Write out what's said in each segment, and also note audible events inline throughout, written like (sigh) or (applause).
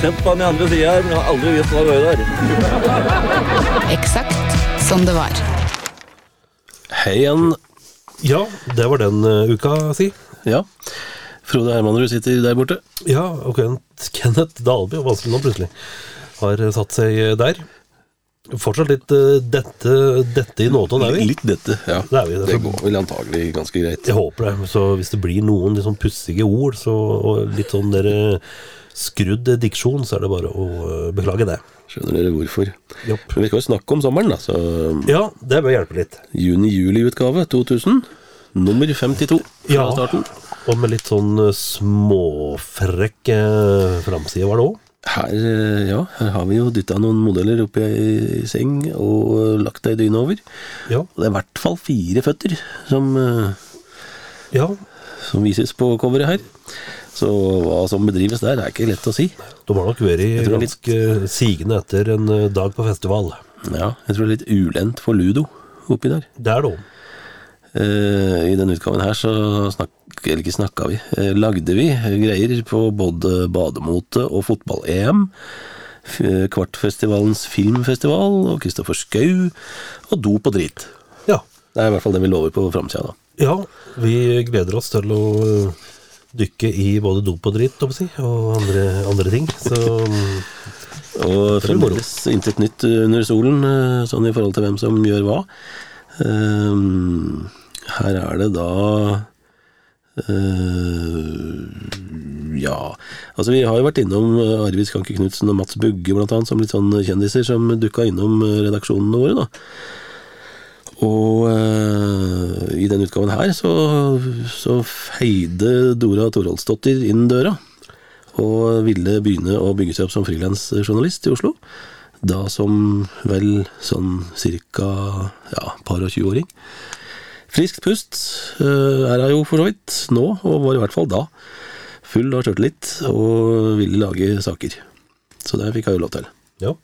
Sett på den andre sida her, men jeg har aldri visst hva det var der. Eksakt som det var. Hei igjen. Ja, det var den uh, uka, si. Ja. Frode Hermanrud sitter der borte. Ja, og Kenneth, Kenneth Dalby, og vanskelig nå plutselig, har eh, satt seg eh, der. Fortsatt litt uh, dette, dette i nåtene, er vi? Litt dette, ja. Det er vi. Det går vel antagelig ganske greit. Jeg håper det. Så hvis det blir noen sånn pussige ord så, og litt sånn dere skrudd diksjon, så er det bare å eh, beklage det. Skjønner dere hvorfor. Jopp. Men vi skal jo snakke om sommeren, da. Så Ja, det bør hjelpe litt. juni-juli-utgave 2000. Nummer 52 fra Ja. starten. Og med litt sånn eh, småfrekk eh, framside var det òg. Her, ja, her har vi jo dytta noen modeller oppi i ei seng og lagt ei dyne over. Ja. Og det er i hvert fall fire føtter som, ja. som vises på coveret her. Så hva som bedrives der, er ikke lett å si. De har nok vært ganske litt- sigende etter en eh, dag på festival. Ja, jeg tror det er litt ulendt for ludo oppi der. Det er det òg. Eh, I denne utgaven her så snakk, eller ikke snakka vi, eh, lagde vi greier på både bademote og fotball-EM. Kvartfestivalens filmfestival og Kristoffer Schou og dop og drit. Ja. Det er i hvert fall det vi lover på framsida, da. ja. Vi gleder oss til å dykke i både dop og dritt, si, og andre, andre ting. Så (laughs) Og fremdeles intet nytt under solen, eh, sånn i forhold til hvem som gjør hva. Eh, Her er det da eh, Ja, altså vi har jo vært innom Arvid Skanke Knutsen og Mats Bugge blant annet, som litt sånn kjendiser som dukka innom redaksjonene våre, da. Og uh, i denne utgaven her så, så feide Dora Toroldsdottir inn døra og ville begynne å bygge seg opp som frilansjournalist i Oslo. Da som vel sånn cirka ja, par og 20-åring. Friskt pust uh, er hun jo for så vidt nå, og var i hvert fall da. Full av sjøltillit og ville lage saker. Så det fikk hun jo lov til. ja.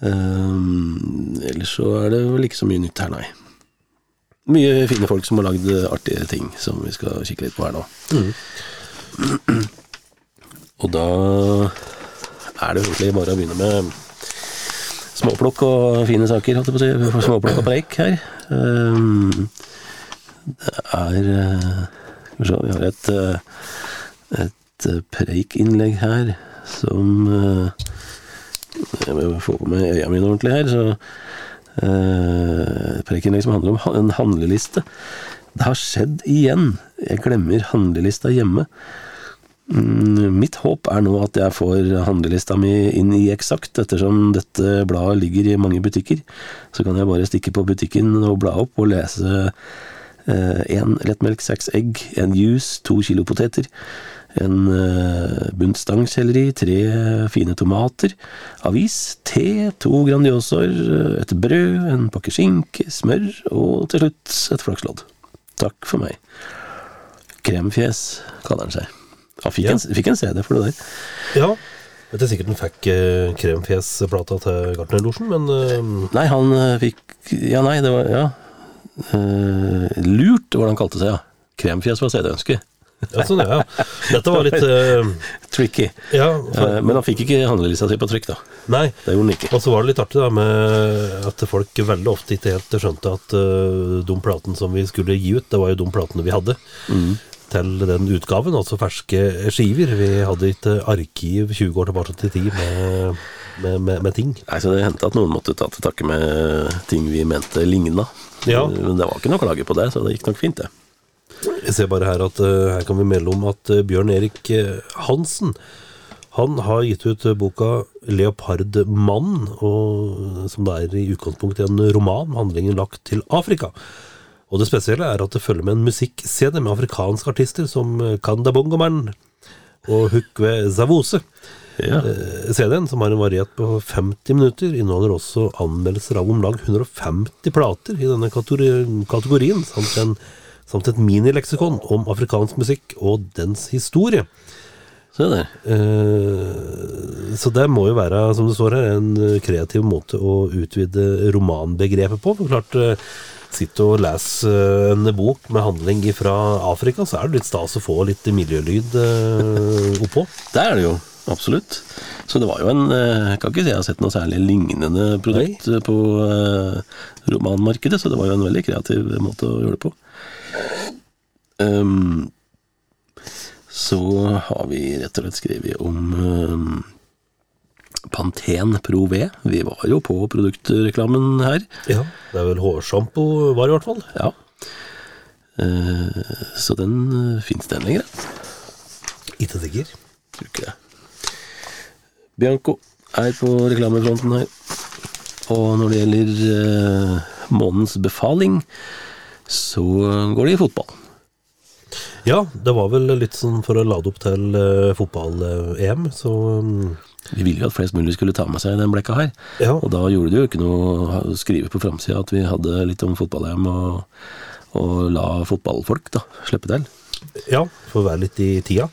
Um, ellers så er det vel ikke så mye nytt her, nei. Mye fine folk som har lagd artige ting, som vi skal kikke litt på her nå. Og da er det egentlig bare å begynne med småplukk og fine saker, holdt jeg på å si. Småplukk og preik her. Um, det er eh, Skal vi se, vi har et, eh, et eh, preikinnlegg her som eh, jeg må få på meg øya mine ordentlig her, så eh, Preikinnlegg som handler om en handleliste. Det har skjedd igjen. Jeg glemmer handlelista hjemme. Mm, mitt håp er nå at jeg får handlelista mi inn i Eksakt, ettersom dette bladet ligger i mange butikker. Så kan jeg bare stikke på butikken og bla opp og lese én lettmelk, seks egg, en juice, to kilo poteter, en uh, bunt stangselleri, tre fine tomater, avis, te, to Grandiosaer, et brød, en pakke skinke, smør og til slutt et flakslodd. Takk for meg. Kremfjes kaller han seg. Han fikk, Ja. en, fikk en CD for det der. ja. Vet jeg sikkert han fikk eh, kremfjesplata til Gartnerlosjen, men eh, Nei, han eh, fikk Ja, nei, det var Ja. Eh, lurt var det han kalte seg, ja. Kremfjes var CD-ønsket. Ja, sånn, ja. Dette var litt uh, Tricky. Ja, for, Eh, men han fikk ikke handlelista si på trykk, da. nei. Det gjorde han ikke. Og så var det litt artig da med at folk veldig ofte ikke helt skjønte at uh, de platene som vi skulle gi ut, det var jo de platene vi hadde til den utgaven, altså ferske skiver. Vi hadde ikke arkiv 20 år tilbake til tid med, med, med, med ting. Nei, så Det hendte at noen måtte ta til takke med ting vi mente ligna. Ja. Men det var ikke noe klage på det, så det gikk nok fint, det. Jeg ser bare her at uh, her kan vi melde om at uh, Bjørn Erik uh, Hansen han har gitt ut boka 'Leopardmannen', som det er i utgangspunktet en roman, handlingen lagt til Afrika. Og det spesielle er at det følger med en musikk-CD med afrikanske artister som Kanda Bongoman og Hukwe Zavose. Ja. Eh, CD-en, som har en variett på 50 minutter, inneholder også anmeldelser av om lag 150 plater i denne kategorien, samt, en, samt et minileksikon om afrikansk musikk og dens historie. Se der. Eh, så det må jo være, som det står her, en kreativ måte å utvide romanbegrepet på. For klart, eh, sitte og lese eh, en bok med handling fra Afrika, så er det litt stas å få litt miljølyd eh, oppå. Det er det jo. Absolutt. Så det var jo en eh, Jeg kan ikke si jeg har sett noe særlig lignende produkt Nei. på eh, romanmarkedet, så det var jo en veldig kreativ måte å gjøre det på. Ehm, så har vi rett og slett skrevet om um, Pantene Pro V. Vi var jo på produktreklamen her. Ja, det er vel hårsjampo var i hvert fall. Ja. Eh, så den uh, fins den lenger? Ikke sikker. Tror ikke det. Bianco er på reklamefronten her. Og når det gjelder eh, månedens befaling, så går det i fotball. Ja, det var vel litt sånn for å lade opp til uh, fotball-EM, så um. Vi ville jo at flest mulig skulle ta med seg den blekka her. Ja. Og da gjorde det jo ikke noe å skrive på framsida at vi hadde litt om fotball-EM, og, og la fotballfolk da slippe til. Ja, for å være litt i tida.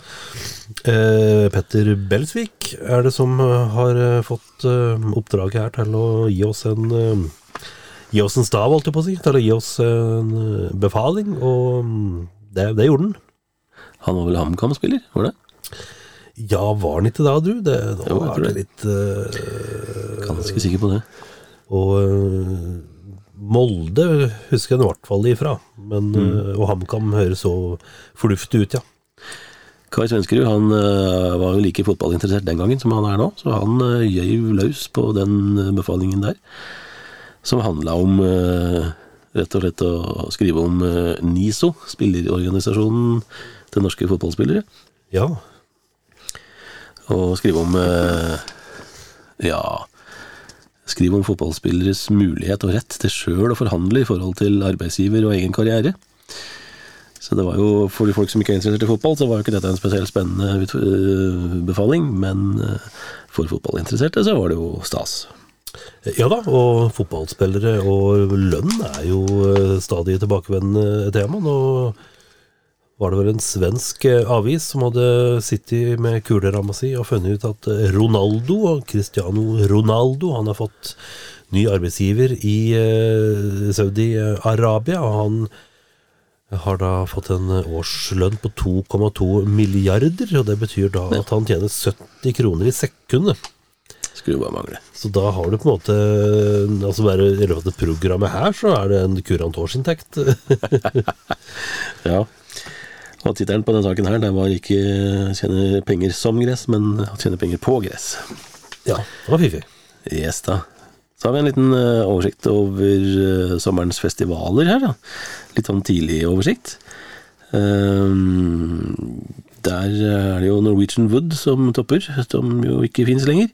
Uh, Petter Belsvik er det som eh, har eh, fått uh, oppdraget her til å gi oss en eh, Gi oss en stav, holdt jeg på å si. Til å gi oss en eh, befaling, og mm, det, det gjorde han. Han var vel HamKam-spiller, var det? Ja, var han ikke da, du? Det, da Jo, er det litt uh, Ganske sikker på det. Og uh, Molde husker jeg i hvert fall ifra. Men, Mm. uh, og HamKam høres så fornuftig ut, ja. Kai Svenskerud han var jo like fotballinteressert den gangen som han er nå, så han uh, løs på den befalingen der. Som handla om rett og slett å skrive om eh, NISO, spillerorganisasjonen til norske fotballspillere. Ja, Og skrive om eh, ja Skrive om fotballspilleres mulighet og rett til sjøl å forhandle i forhold til arbeidsgiver og egen karriere. Så det var jo, For de folk som ikke er interessert i fotball, så var jo ikke dette en spesielt spennende øh, befaling, men for fotballinteresserte så var det jo stas. Ja da, og fotballspillere og lønn er jo eh, stadig tilbakevendende tema. Nå var det vel en svensk eh, avis som hadde sittet med kuleramma si og funnet ut at Ronaldo, Cristiano Ronaldo, han har fått ny arbeidsgiver i eh, Saudi-Arabia. og Han har da fått en årslønn på 2,2 milliarder, og det betyr da at han tjener 70 kroner i sekundet. Skulle bare mangle. Så da har du på en måte Altså bare i løpet av programmet her, så er det en kurant årsinntekt. (laughs) Ja. Og tittelen på denne saken her, det var ikke 'tjene penger som gress', men 'tjene penger på gress'. ja, det var fiffig. Yes da. Så har vi en liten eh, oversikt over eh, sommerens festivaler her, da. Litt sånn tidlig oversikt. Um, der er det jo Norwegian Wood som topper, som jo ikke fins lenger,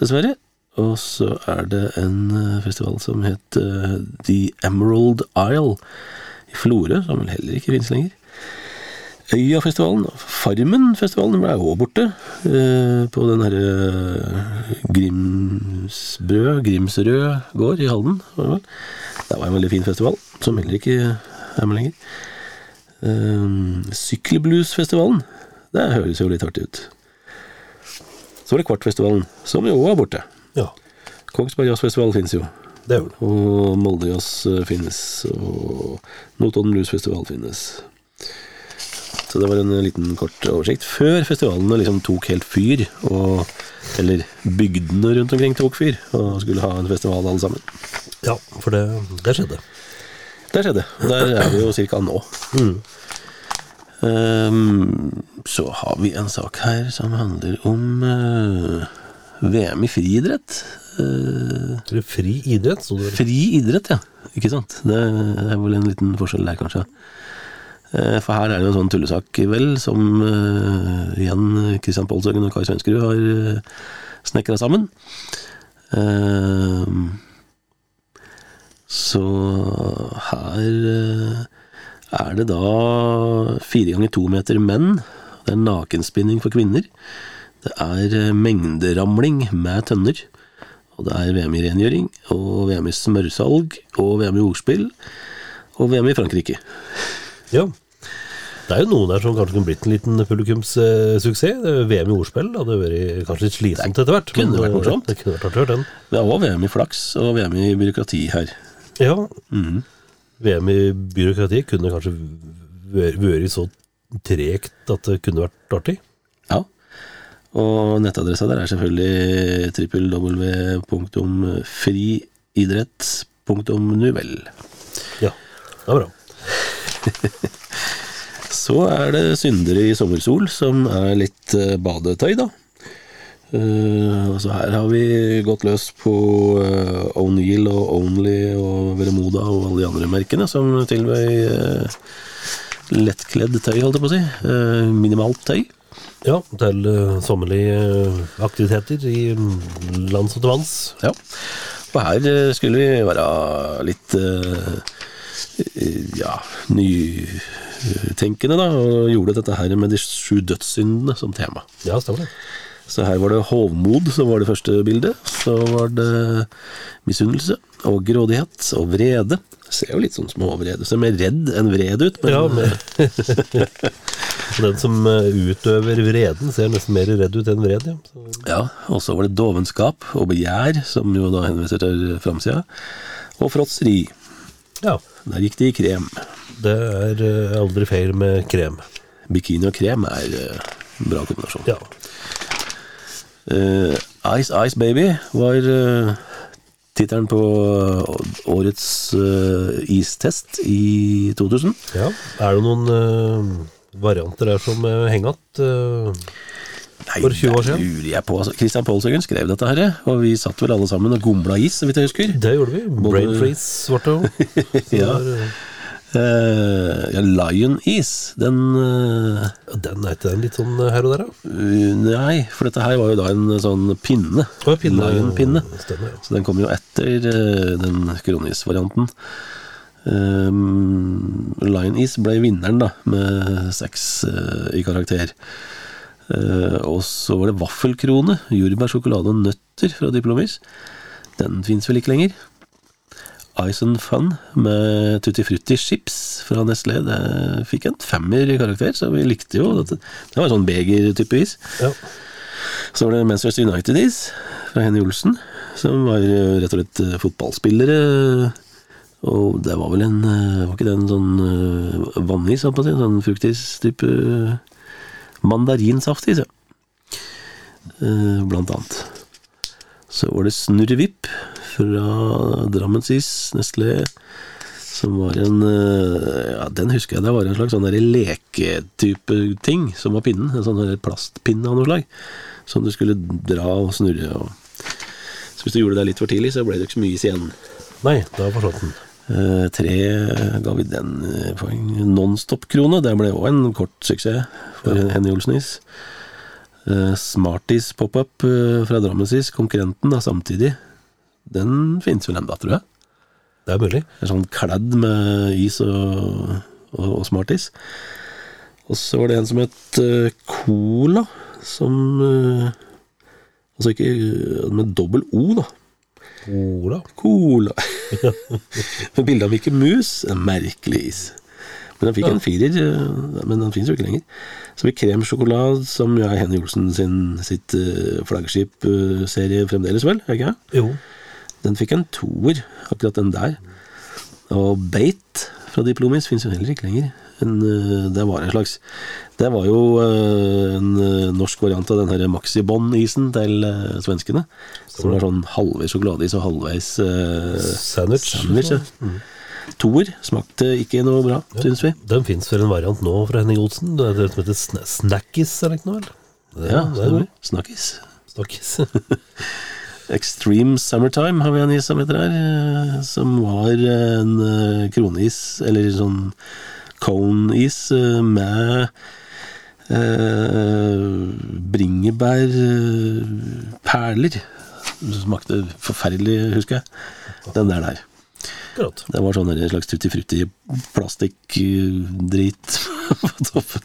dessverre. Og så er det en eh, festival som het eh, The Emerald Isle i Florø, som vel heller ikke finnes lenger. Øyafestivalen, Farmen-festivalen ble også borte. Eh, på den herre Grimsbrød, Grimsrød gård i Halden. Det var en veldig fin festival, som heller ikke er med lenger. Eh, Sykkelbluesfestivalen. Det høres jo litt artig ut. Så var det Kvartfestivalen, som jo var borte. Ja, Kongsberg Jazzfestival finnes jo. det gjør det. Og Molde Jazz eh, finnes, og Notodden Bluesfestival finnes. Så det var en liten kort oversikt. Før festivalene liksom tok helt fyr, og, eller bygdene rundt omkring tok fyr, og skulle ha en festival alle sammen. Ja, for det, det skjedde. Det skjedde. Der er vi jo cirka nå. Ehm, så har vi en sak her som handler om uh, VM i friidrett. Uh, Eller Fri idrett, sto det vel. Fri idrett, ja. Ikke sant? Det er vel en liten forskjell der, kanskje. Uh, For her er det jo en sånn tullesak, vel, som uh, igjen Christian Polsøgen og Kai Svenskerud har uh, snekra sammen. Eh, så her eh, er det da fire ganger to meter menn. Det er nakenspinning for kvinner. Det er eh, mengderamling med tønner. Og det er VM i rengjøring, og VM i smørsalg, og VM i ordspill, og VM i Frankrike. Ja. Det er jo noen der som kanskje kunne blitt en liten publikumssuksess. VM i ordspill hadde vært kanskje litt slitsomt etter hvert. kunne vært eh, morsomt. Det kunne vært artig den. Det er òg VM i flaks og VM i byråkrati her. Ja. Mhm. VM i byråkrati kunne kanskje vært så tregt at det kunne vært artig. Ja. Og nettadressa der er selvfølgelig www.friidrett.nuvel. Ja, det er bra. (laughs) Så er det syndere i sommersol, som er litt eh, badetøy, da. Eh, så her har vi gått løs på eh, O'Neill og Only og Veremoda og alle de andre merkene som tilbød uh, lettkledd tøy, holdt jeg på å si. Eh, minimalt tøy. Ja, til sommerlige eh, aktiviteter i mm, lands og til vanns. Ja. Og her eh, skulle vi være litt eh, eh, ja, nytenkende, da, og gjorde dette her med de sju dødssyndene som tema. Ja, stemmer det. Så her var det hovmod som var det første bildet. Så var det misunnelse og grådighet og vrede. Ser jo litt sånn småvrede. Ser mer redd enn vred ut. Men Ja, (laughs) Den som eh, utøver vreden, ser nesten mer redd ut enn vred, ja. Så, ja, og så var det dovenskap og begjær, som jo da henviser til framsida. Og fråtseri. ja. Der gikk det i krem. Det er eh, aldri feil med krem. Bikini og krem er eh, en bra kombinasjon. Ja. Eh, Ice Ice Baby var uh, tittelen på årets eh, istest i 2000. ja. Er det noen eh, varianter der som henger igjen? Nei, For 20 år det siden? lurer jeg på. Altså, Christian Polsøgen skrev dette her, og vi satt vel alle sammen og gomla is, så vidt jeg husker. det gjorde vi. Brain freeze ble det jo. (laughs) Ja. Eh, ja, Lion Is, den eh, eh, Den er ikke den litt sånn her og der, da? Nei, for dette her var jo da en sånn pinne. Å, pinne. Lion-pinne. Ja. Så den kom jo etter eh, den kronis-varianten. Um, Lion Is ble vinneren, da, med seks eh, i karakter. Eh, og så var det vaffelkrone, jordbær, sjokolade og nøtter fra Diplomis. Den fins vel ikke lenger. Ice and Fun med Tutti Frutti Chips fra Nestlé. Det fikk en femmer i karakter, så vi likte jo dette. Det var sånn beger-type is. Ja. Så var det Manchester United-is fra Henny Olsen, som var eh, rett og slett eh, fotballspillere. Og det var vel en eh, Var ikke det en sånn vannis, holdt på å si? Sånn fruktis-type mandarinsaftis, ja. Blant annet. Så var det Snurrevipp fra Drammensis, Nestlé. Som var en eh, Ja, den husker jeg. Det var en slags sånn leketype ting som var pinnen. En sånn plastpinne av noe slag. Som du skulle dra og snurre. Og... Så hvis du gjorde det litt for tidlig, så ble det ikke så mye is igjen. Nei, da forsvant den. Eh, tre ga vi den eh, poeng. Nonstop-krone, det ble òg en kort suksess for Henny Olsenis. Eh, Smarties pop-up eh, fra Drammensis, konkurrenten da, samtidig. Den finnes vel enda, tror jeg. Det er mulig. Er sånn kledd med is og, og, og Smarties. Og så var det en som het uh, Cola, som uh, Altså ikke eh, med dobbel O, da. Cola. Cola. (laughs) Med bilde av Mikke Mus. En merkelig is. Men den fikk en firer, men den finnes jo ikke lenger. Så vi kremsjokolade, som jo er Henny Olsen sin, sitt flaggskip-serie fremdeles, vel? er Ikke? jeg? Jo. Den fikk en toer, akkurat den der. Og Bait fra Diplomis finnes jo heller ikke lenger. En, eh, det var en slags Det var jo eh, en eh, norsk variant av den her Maxibon-isen til eh, svenskene. Som var sånn halvveis sjokoladeis og halvveis eh, Sandwich. sandwich. Ja. Toer smakte ikke noe bra, syns vi. Den fins vel en variant nå fra Henning Olsen. Det er det som heter sn Snackis, eller ikke noe? Det, Ja, det er det. Snakkis. Snakkis. (laughs) Extreme Summertime har vi en is som heter her, eh, som var en eh, kroneis, eller sånn cone-is eh, med eh, bringebærperler. Det smakte forferdelig, husker jeg. Den der der. Godt. Det var sånn en slags tutti frutti plastikkdrit (laughs) på toppen.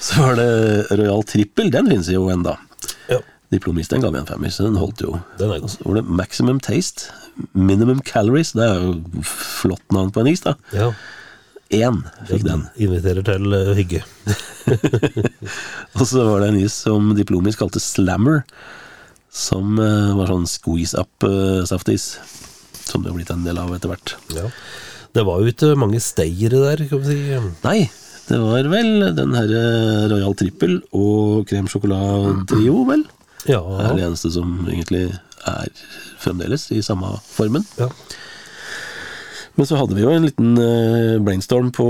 Så var det Royal Trippel, den finnes jo enda. Diplomist, den ga vi en femmer, så den holdt jo. Den er god. Så var det Maximum Taste, Minimum Calories, det er jo flott navn på en is, da. Ja, Én fikk den. inviterer til uh, hygge. (laughs) Og så var det en is som Diplomis kalte Slammer, som uh, var sånn squeeze up-saftis. som det har blitt en del av etter hvert. Ja. Det var jo ikke mange stayere der, kan vi si. Nei, det var vel den herre Royal Trippel og krem sjokolade trio, vel? Ja, er det eneste som egentlig er fremdeles i samme formen. ja. Men så hadde vi jo en liten eh, brainstorm på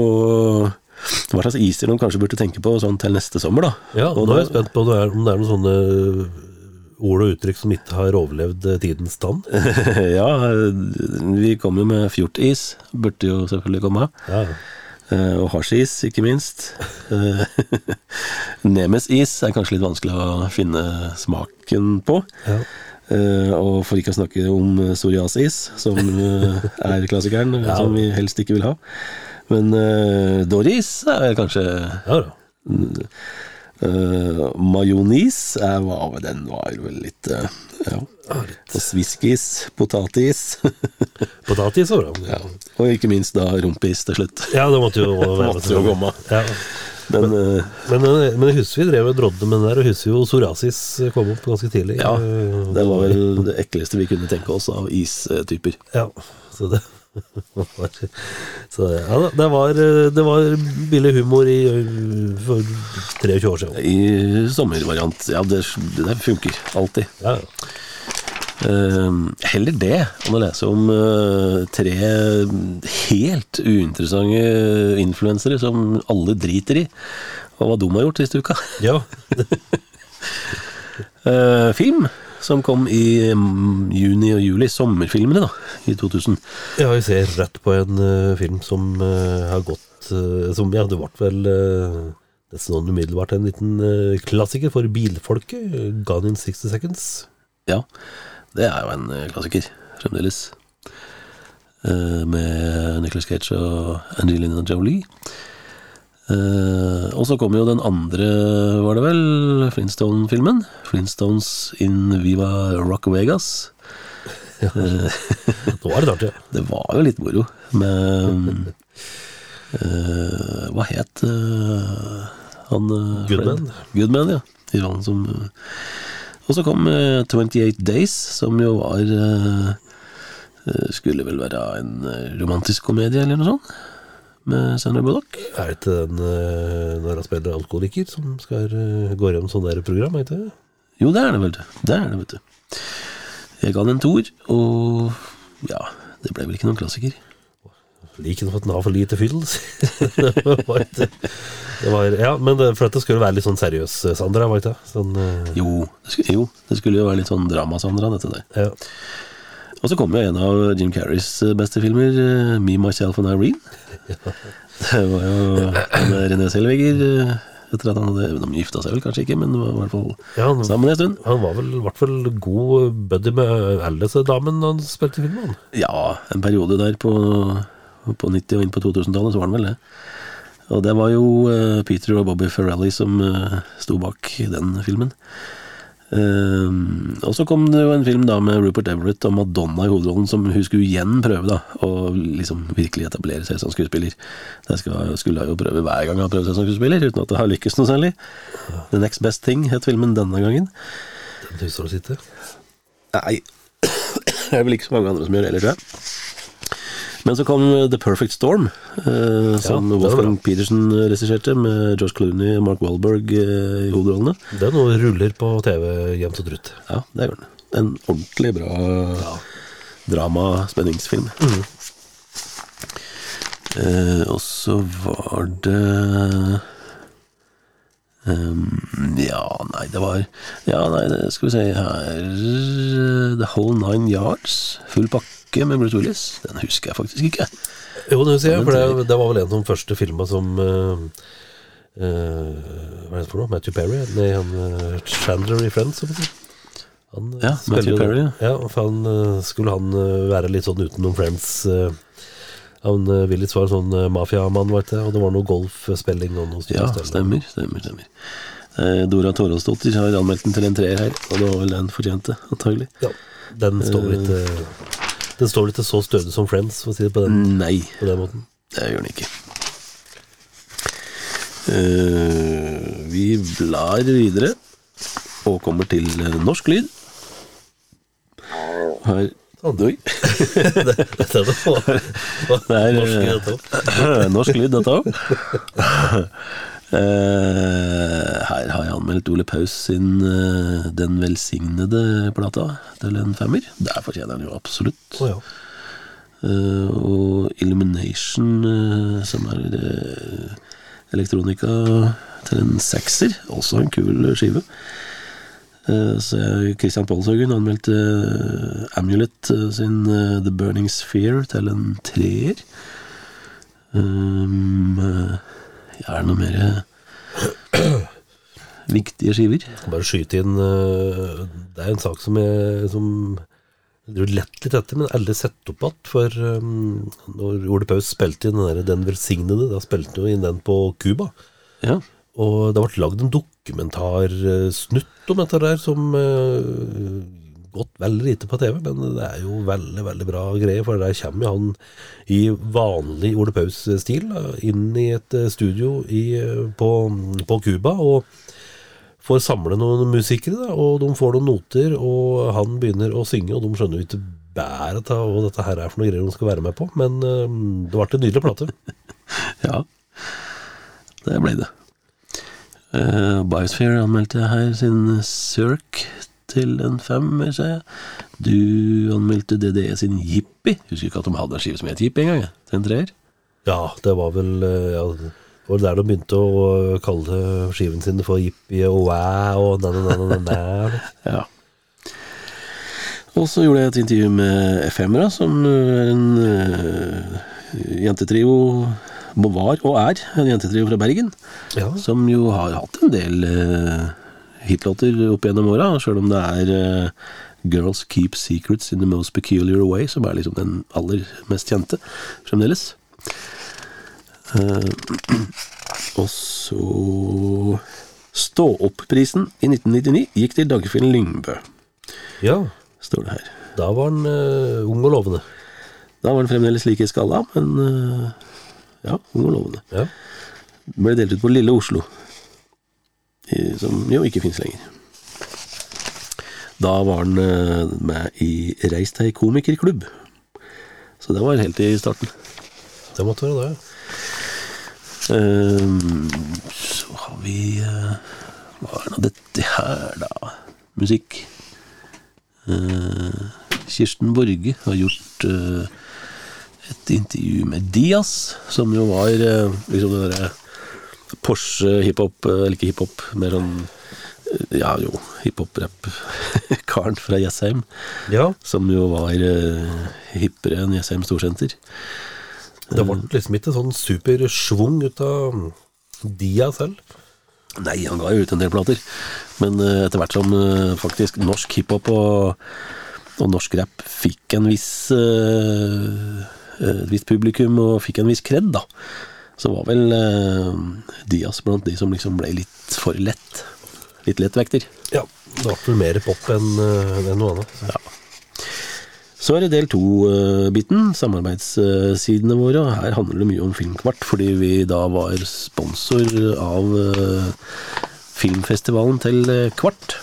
hva slags iser de kanskje burde tenke på sånn til neste sommer, da. ja Og nå er jeg spent på om det er, om det er noen sånne ord og uttrykk som ikke har overlevd eh, tidens tann. (laughs) ja, vi kom jo med fjortis. Burde jo selvfølgelig komme. Ja. Eh, Og hasjis, ikke minst. Eh, (laughs) Nemes-is er kanskje litt vanskelig å finne smaken på. Ja. Eh, og for ikke å snakke om psoriasis, som er klassikeren, Ja. som vi helst ikke vil ha. Men uh, Doris er kanskje ja da. Uh, Majonis er, var, den var vel litt uh, Ja. Og sviskis, potatis. (laughs) Potatis var bra. ja. Og ikke minst da rumpis til slutt. Ja, det måtte jo (laughs) være Måtte jo komme. Ja. Men Men, eh, men jeg husker vi drev og drodde med den der, og husker jo psoriasis kom opp ganske tidlig. ja, Eh, det var vel det ekleste vi kunne tenke oss av istyper. Ja, så det (laughs) Så ja, det var, det var billig humor i, for 23 år siden. I sommervariant. Ja, det, det funker. Alltid. Ja, Eh, heller det enn å lese om eh, tre helt uinteressante influensere som alle driter i, og hva de har gjort siste uka. ja. (laughs) Eh, film som kom i mm, juni og juli, sommerfilmene, da, i 2000. ja vi ser rett på en uh, film som uh, har gått uh, Som ja, det ble vel nesten sånn umiddelbart en liten klassiker for bilfolket. Gone in 60 Seconds. Ja, det er jo en klassiker fremdeles. Med Nicholas Cage og Angelina Jolie. Eh, og så kom jo den andre, var det vel, Flintstone-filmen. Flintstones in Viva Rock Vegas. Nå er det artig. ja. (laughs) Det var jo litt moro med uh, Hva het eh, han eh, Goodman. Fred? Goodman, ja. I rollen som eh, Og så kom eh, 28 Days, som jo var eh, eh, Skulle vel være en eh, romantisk komedie, eller noe sånt? Med Sandra Bullock. Er det ikke den eh, når han spiller alkoholiker som skal uh, gå gjennom sånn der program? Ikke? Jo, det er det, vel. du. Det er det, vet du. Jeg ga den en toer, og ja, det ble vel ikke noen klassiker. Liker for at den har for lite fyll. (laughs) det det var, Ja, men det, for at det skulle være litt sånn seriøs, eh, Sandra, var det ikke? Sånn, uh... Jo det, skulle, jo, det skulle jo være litt sånn drama-Sandra, dette der. ja. Og så kom jo en av Jim Carreys eh, beste filmer, eh, Me, Myself and Irene. Det var jo med René Selviger eh, etter at han hadde De gifta seg vel kanskje ikke, men var i hvert fall Ja, han, sammen en stund. han var vel i hvert fall god buddy med Alice-damen da han spilte filmen. Ja, en periode der på, på 90- og inn på 2000-tallet, så var han vel det. Og det var jo eh, Peter og Bobby Ferrelli som eh, sto bak den filmen. Eh, og så kom det jo en film da med Rupert Everett og Madonna i hovedrollen, som hun skulle igjen prøve da å liksom virkelig etablere seg som skuespiller. Det skulle hun jo prøve hver gang hun prøvde seg som skuespiller, uten at det har lykkes noe særlig. The Next Best Thing het filmen denne gangen. Den du sitte. Nei, (coughs) det er vel ikke så mange andre som gjør det heller, tror jeg. Men så kom The Perfect Storm, eh, som ja, Wolfgang. Petersen regisserte, med George Clooney og Mark Wahlberg eh, i hovedrollene. Den ruller på TV jevnt og trutt. Ja, det gjør den. En ordentlig bra drama-spenningsfilm. Mm. Eh, og så var det ehm, Ja, nei, det var Ja, nei, det skal vi se her The Whole Nine Yards. Full pakke med Bruce Willis. Den husker jeg faktisk ikke. Jo, det husker jeg, for det, det var vel en av de første filma som uh, uh, Hva er det for noe? Matthew Perry? Nei, han eh, Chandler i Friends. Han, Ja, Matthew Perry, ja. for han, skulle han være litt sånn utenom Friends eh, Han uh, Willis var en sånn uh, mafiamann, og det var noe golfspilling og noe Ja, stemmer, stemmer, stemmer. Eh, Dora Torolsdottir har anmeldt den til en treer her, og det var vel den fortjente, antagelig. Ja, den står vel ikke Den står vel ikke så stødig som Friends, for å si det på den, Nei, på den måten. det gjør den ikke. Eh, vi blar videre og kommer til eh, norsk lyd. Her Oi. (laughs) Dette er (laughs) det var, var Det er norsk, lyd, dette norsk lyd, dette òg. her har jeg anmeldt Ole Paus sin eh, Den velsignede plata til en femmer. Der fortjener han jo absolutt. Oh, ja. Eh, og Illumination, eh, som er eh, elektronika til en sekser. Også en kul skive. Eh, så Christian Paulshaugen anmeldte eh, Amulet eh, sin The Burning Sphere til en treer. Um, ja, er det noe mer (clears throat) viktige skiver? Skal bare skyte inn Det er en sak som jeg som jeg lett litt etter, men aldri sett opp igjen. For um, når Ole Paus spilte inn den, der, den velsignede, da spilte han jo inn den på Cuba. Ja. Og det ble lagd en dokumentarsnutt om dette der, som uh, gått veldig lite på TV, men det er jo veldig, veldig bra greier, for der kommer han i vanlig Ole Paus-stil eh, inn i et eh, studio i, eh, på, Cuba, og får samle noen musikere, da, og de får noen noter, og han begynner å synge, og de skjønner jo ikke bæret av hva dette her er for noe greier de skal være med på, men eh, det ble en nydelig plate. (laughs) Ja, det ble det. Uh, Biosphere anmeldte her sin Cirque til en femmer, sa jeg. Du anmeldte DDE sin Jippi. Husker ikke at de hadde en skive som het Jippi engang, til en treer. Ja, det var vel eh, ja, det var der de begynte å kalle skiven sin for Jippi og Wow og na-na-na-na-na. (laughs) Ja. Og så gjorde jeg et intervju med Efemera, som er en uh, jentetrio var og er en jentetrio fra Bergen. Ja. Som jo har hatt en del uh, hitlåter opp gjennom åra, sjøl om det er uh, Girls Keep Secrets in the Most Peculiar Way, som er liksom den aller mest kjente fremdeles. Uh, (clears throat) og så Stå opp-prisen i 1999 gikk til Dagfinn Lyngbø, ja, står det her. da var han uh, ung og lovende. Da var han fremdeles like skalla, men eh, ja, hun var lovende. Ja. Ble delt ut på Lille Oslo, som jo ikke fins lenger. Da var han eh, med i Reis deg komikerklubb. Så det var helt i starten. Det måtte være det. Ehm, så har vi uh, Hva er nå dette her, da? Musikk. Uh, Kirsten Borge har gjort et intervju med Dias, som jo var eh, liksom det derre Porsche hiphop, eh, eller ikke hiphop, mer sånn eh, ja jo, hiphop-rapp-karen fra Jessheim. Ja, Som jo var hippere enn Jessheim Storsenter. det ble liksom ikke sånn supersvung ut av Dia selv. Nei, han ga jo ut en del plater. Men etter hvert som faktisk norsk hiphop og, og norsk rap fikk en viss eh, et visst publikum og fikk en viss kred, da, så var vel eh, Dias blant de som liksom ble litt for lett. Litt lettvekter. Ja, det ble vel mer pop enn en noe annet. Ja. Så er det del to-biten, samarbeidssidene våre. Her handler det mye om Filmkvart, fordi vi da var sponsor av eh, filmfestivalen til eh, Kvart.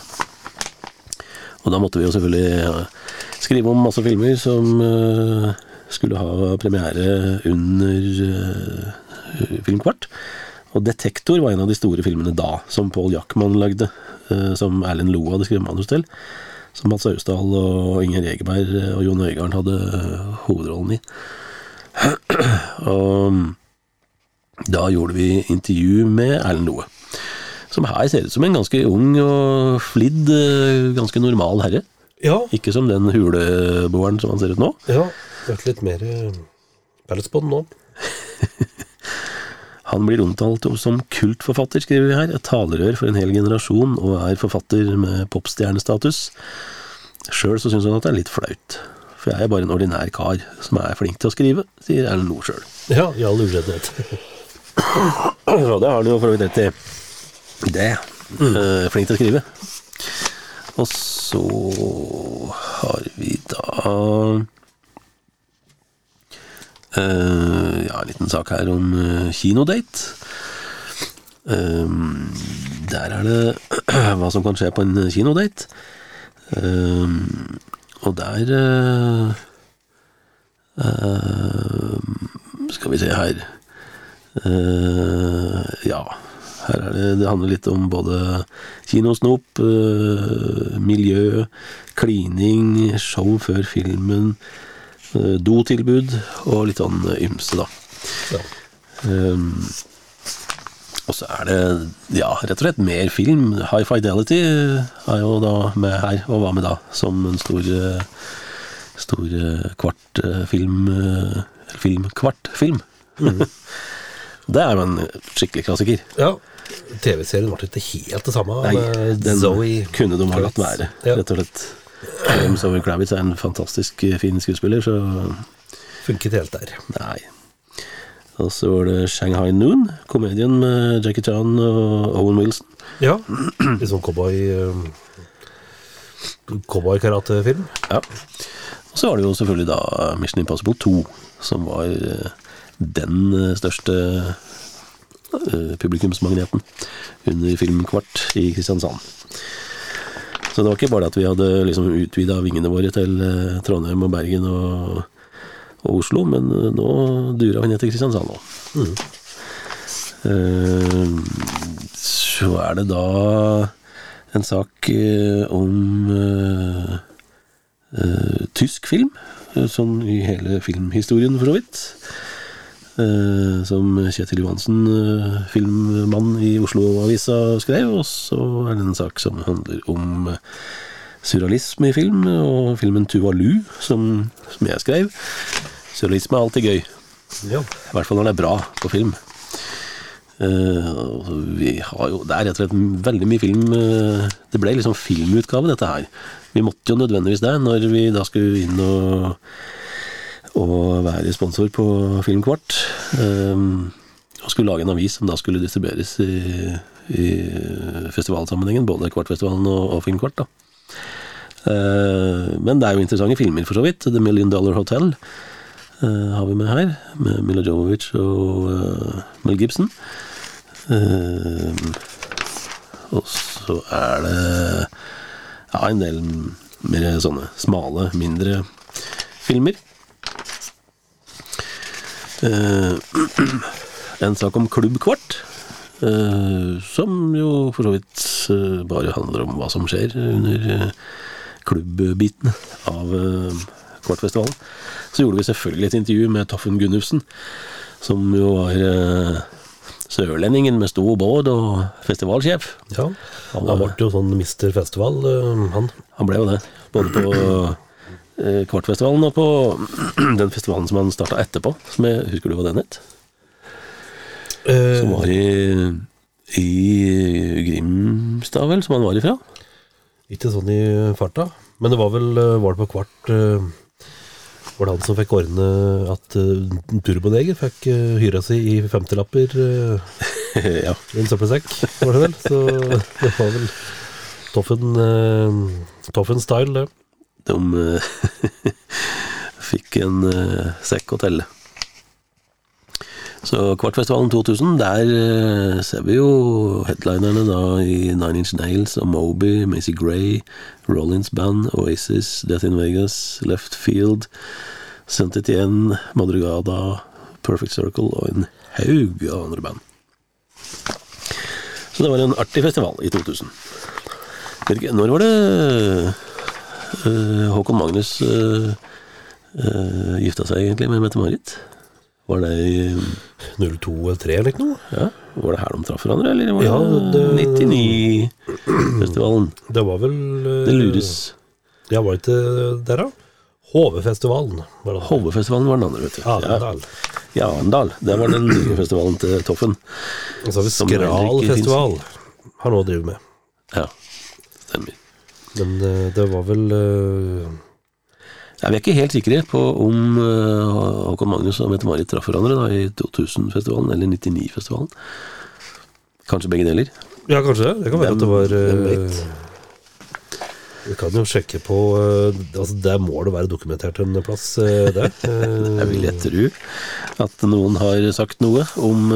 Og da måtte vi jo selvfølgelig eh, skrive om masse filmer som eh, skulle ha premiere under eh, Filmkvart. Og Detektor var en av de store filmene da, som Paul Jackman lagde. eh, Som Erlend Loe hadde skrevet manus til. Som Mats Austdal og Inger Egeberg og Jon Øigarden hadde eh, hovedrollen i. (clears throat) Og da gjorde vi intervju med Erlend Loe. Som her ser ut som en ganske ung og flidd, eh, ganske normal herre. Ja, Ikke som den huleboeren som han ser ut nå. ja. Ble litt mer pellets på den nå. (laughs) Han blir omtalt som kultforfatter, skriver vi her. Et talerør for en hel generasjon, og er forfatter med popstjernestatus. Sjøl så syns han at det er litt flaut. For jeg er bare en ordinær kar som er flink til å skrive, sier Erlend Loe sjøl. Ja, i all ureddhet. Og det har han jo for så vidt rett i. Det. Eh, flink til å skrive. Og så har vi da eh, Ja, en liten sak her om uh, kinodate. Um, der er det (clears throat) hva som kan skje på en kinodate. Um, og der uh, uh, Skal vi se her uh, Ja, her er det Det handler litt om både kinosnop, uh, miljø, klining, show før filmen, uh, dotilbud og litt sånn ymse, da. Ja. Um, og så er det ja, rett og slett mer film. High Fidelity er jo da med her, og var med da, som en stor, eh, stor eh, kvartfilm Film, kvartfilm. (laughs) det er jo en skikkelig klassiker. ja. TV-serien ble ikke helt det samme. Nei, den Zoe kunne de ha latt være, rett og slett. Zoe Kravitz er en fantastisk eh, fin skuespiller, så Funket helt der. nei. Og så var det Shanghai Noon, komedien med Jackie Chan og Owen Wilson. Ja. (clears throat) Litt sånn cowboy eh, Cowboy-karatefilm. Ja. Og så var det jo selvfølgelig da Mission Impossible 2, som var eh, den største publikumsmagneten under Filmkvart i Kristiansand. Så det var ikke bare at vi hadde liksom utvida vingene våre til eh, Trondheim og Bergen og, og Oslo, men eh, nå dura vi ned til Kristiansand nå. Eh, så er det da en sak om uh, uh, tysk film, sånn i hele filmhistorien for så vidt. Eh, som Kjetil Johansen, eh, filmmann i Oslo-avisa, skrev. Og så er det en sak som handler om eh, surrealisme i film, og filmen Tuvalu, som, som jeg skrev. Surrealisme er alltid gøy. Ja. I hvert fall når det er bra på film. Uh, vi har jo, det er rett og slett veldig mye film uh, Det ble liksom filmutgave, dette her. Vi måtte jo nødvendigvis det når vi da skulle inn og, og være sponsor på Filmkvart. eh, og skulle lage en avis som da skulle distribueres i, i festivalsammenhengen, både Kvartfestivalen og, og Filmkvart. da. Eh, men det er jo interessante filmer, for så vidt. The Million Dollar Hotel eh, har vi med her, med Mila Jovovich og eh, Mel Gibson. Og så er det ja, en del mer sånne smale, mindre filmer. Eh, (clears throat) en sak om klubbkvart, eh, som jo for så vidt eh, bare handler om hva som skjer under eh, klubbbiten av eh, Kvartfestivalen. Så gjorde vi selvfølgelig et intervju med Toffen Gunnufsen, som jo var sørlendingen med stor båt og festivalsjef. ja. Han ble jo sånn Mister Festival, han. Han ble jo det, både på Kvartfestivalen og på (clears throat) den festivalen som han starta etterpå. Som jeg husker du hva den het? Eh, Som var i, i Grimstad, vel, som han var ifra? Ikke sånn i farta, men det var vel eh, Var det på kvart eh, Var det han som fikk ordne at Turboneger fikk hyra si i 50-lapper uh, (laughs) ja. i en søppelsekk, var det vel? Så det var vel Toffen Toffen style, det. De eh, (laughs) fikk en eh, sekk å telle. Så Kvartfestivalen 2000, der eh, ser vi jo headlinerne da i Nine Inch Nails og Moby, Macy Gray, Rollins Band, Oasis, Death in Vegas, Left Field, Saint Etienne, Madrugada, Perfect Circle og en haug av andre band. Så det var en artig festival i 2000. Når var det Håkon Magnus uh, gifta seg egentlig med Mette-Marit? Var det i 02-3 eller ikke noe? ja, Var det her de traff hverandre, eller var det, Ja, det- 99-festivalen? (clears throat) Det var vel eh, Det lures. Ja, var det ikke der, da? HV-festivalen. var. Hovefestivalen var den andre, vet du. Arendal. Ja, Arendal. Det var den nye (clears throat) festivalen til Toffen. Og så har vi Skralfestival. Har nå drevet med. Ja, stemmer. Men eh, det var vel eh, Ja, vi er ikke helt sikre på om eh, Håkon Magnus og Mette-Marit traff hverandre da, i 2000-festivalen eller 99-festivalen. Kanskje begge deler. Ja, kanskje det. Kan være Hvem- at det var. Vi kan jo sjekke på altså Der må det være dokumentert en plass der. (laughs) Jeg vil tro at noen har sagt noe om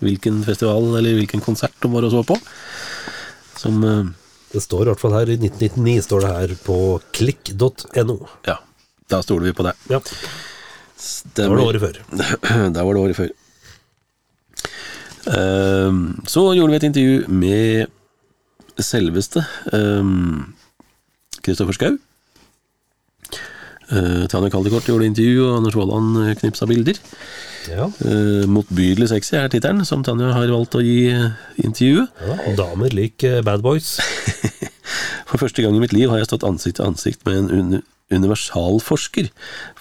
hvilken festival eller hvilken konsert de var og så på. Som Det står i hvert fall her i 1999 står det her på klikk.no. Ja, da stoler vi på det. Ja, det var det året før. (clears throat) Da var det året før. Um, så gjorde vi et intervju med selveste Kristoffer Kristoffer Schou. Uh, Tanja Kaldekort gjorde intervju, og Anders Vaaland knipsa bilder. Ja. Uh, Motbydelig sexy er tittelen som Tanja har valgt å gi eh, intervjuet. ja. Damer lik eh, bad boys. (laughs) For første gang i mitt liv har jeg stått ansikt til ansikt med en uni universalforsker.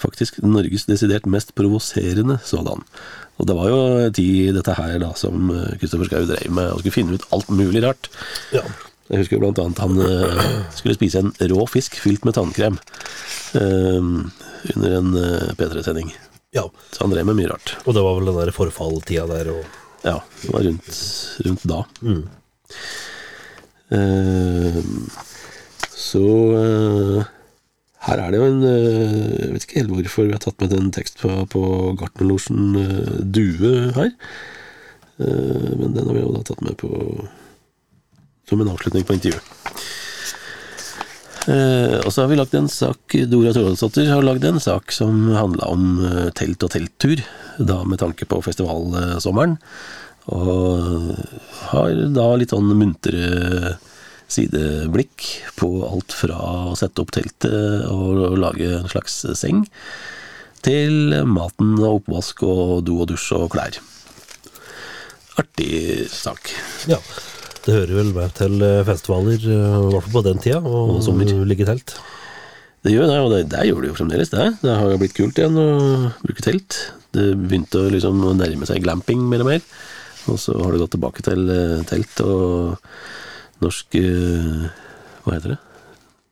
Faktisk Norges desidert mest provoserende sådan. Og det var jo tid dette her da som Kristoffer Schou drev med, og skulle finne ut alt mulig rart. Ja. Jeg husker blant annet han skulle spise en rå fisk fylt med tannkrem eh, under en eh, P3-sending. Ja. Så han drev med mye rart. Og det var vel den der forfalltida der og Ja, det var rundt, rundt da. Eh, så uh, her er det jo en uh, Jeg vet ikke helt hvorfor vi har tatt med en tekst på, på Gartnerlosjen Due her. Men den har vi jo da tatt med på som en avslutning på intervjuet. Eh, og så har vi lagd en sak Dora Thorvaldsdottir har lagd en sak som handla om eh, telt og telttur, da med tanke på festivalsommeren. Og har da litt sånn muntre sideblikk på alt fra å sette opp teltet og lage en slags seng, til maten og oppvask og do og dusj og klær. Artig sak. Ja. Det hører vel med til eh, festivaler, eh, i hvert fall på den tida, og, Og sommer. ligge i telt. Det gjør det, og det, det gjør det jo fremdeles, det. Det har jo blitt kult igjen å bruke telt. Det begynte å liksom nærme seg glamping mer og mer. Og så har det gått tilbake til eh, telt og norsk Hva heter det?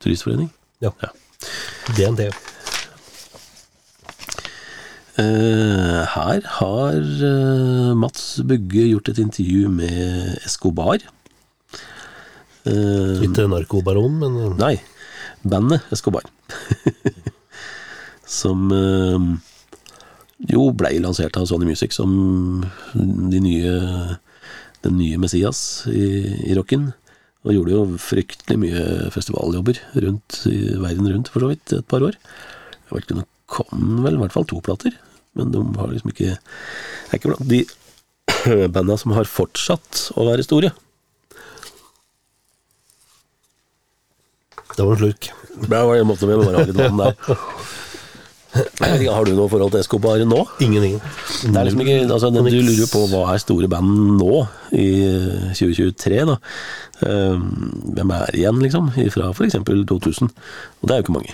Turistforening? Ja. Ja. DNT. Uh, her har uh, Mats Bugge gjort et intervju med Escobar. Eh, Ikke narkobaron, men eh, Nei, bandet Escobar. (laughs) som eh, jo blei lansert av Sony Music som de nye, den nye Messias i, i rocken. Og gjorde jo fryktelig mye festivaljobber rundt i verden rundt, for så vidt, et par år. Jeg vet ikke, det kom vel i hvert fall to plater, men de har liksom ikke er ikke blant de (coughs) banda som har fortsatt å være store. Det var en slurk. Det var en måte med bare ha litt vann der. Jeg Har du noe forhold til Escobar nå? Ingenting. Det er liksom ikke, altså, Du lurer jo på hva er store band nå, i 2023, da. Eh, Hvem er igjen, liksom? Fra f.eks. 2000. Og det er jo ikke mange.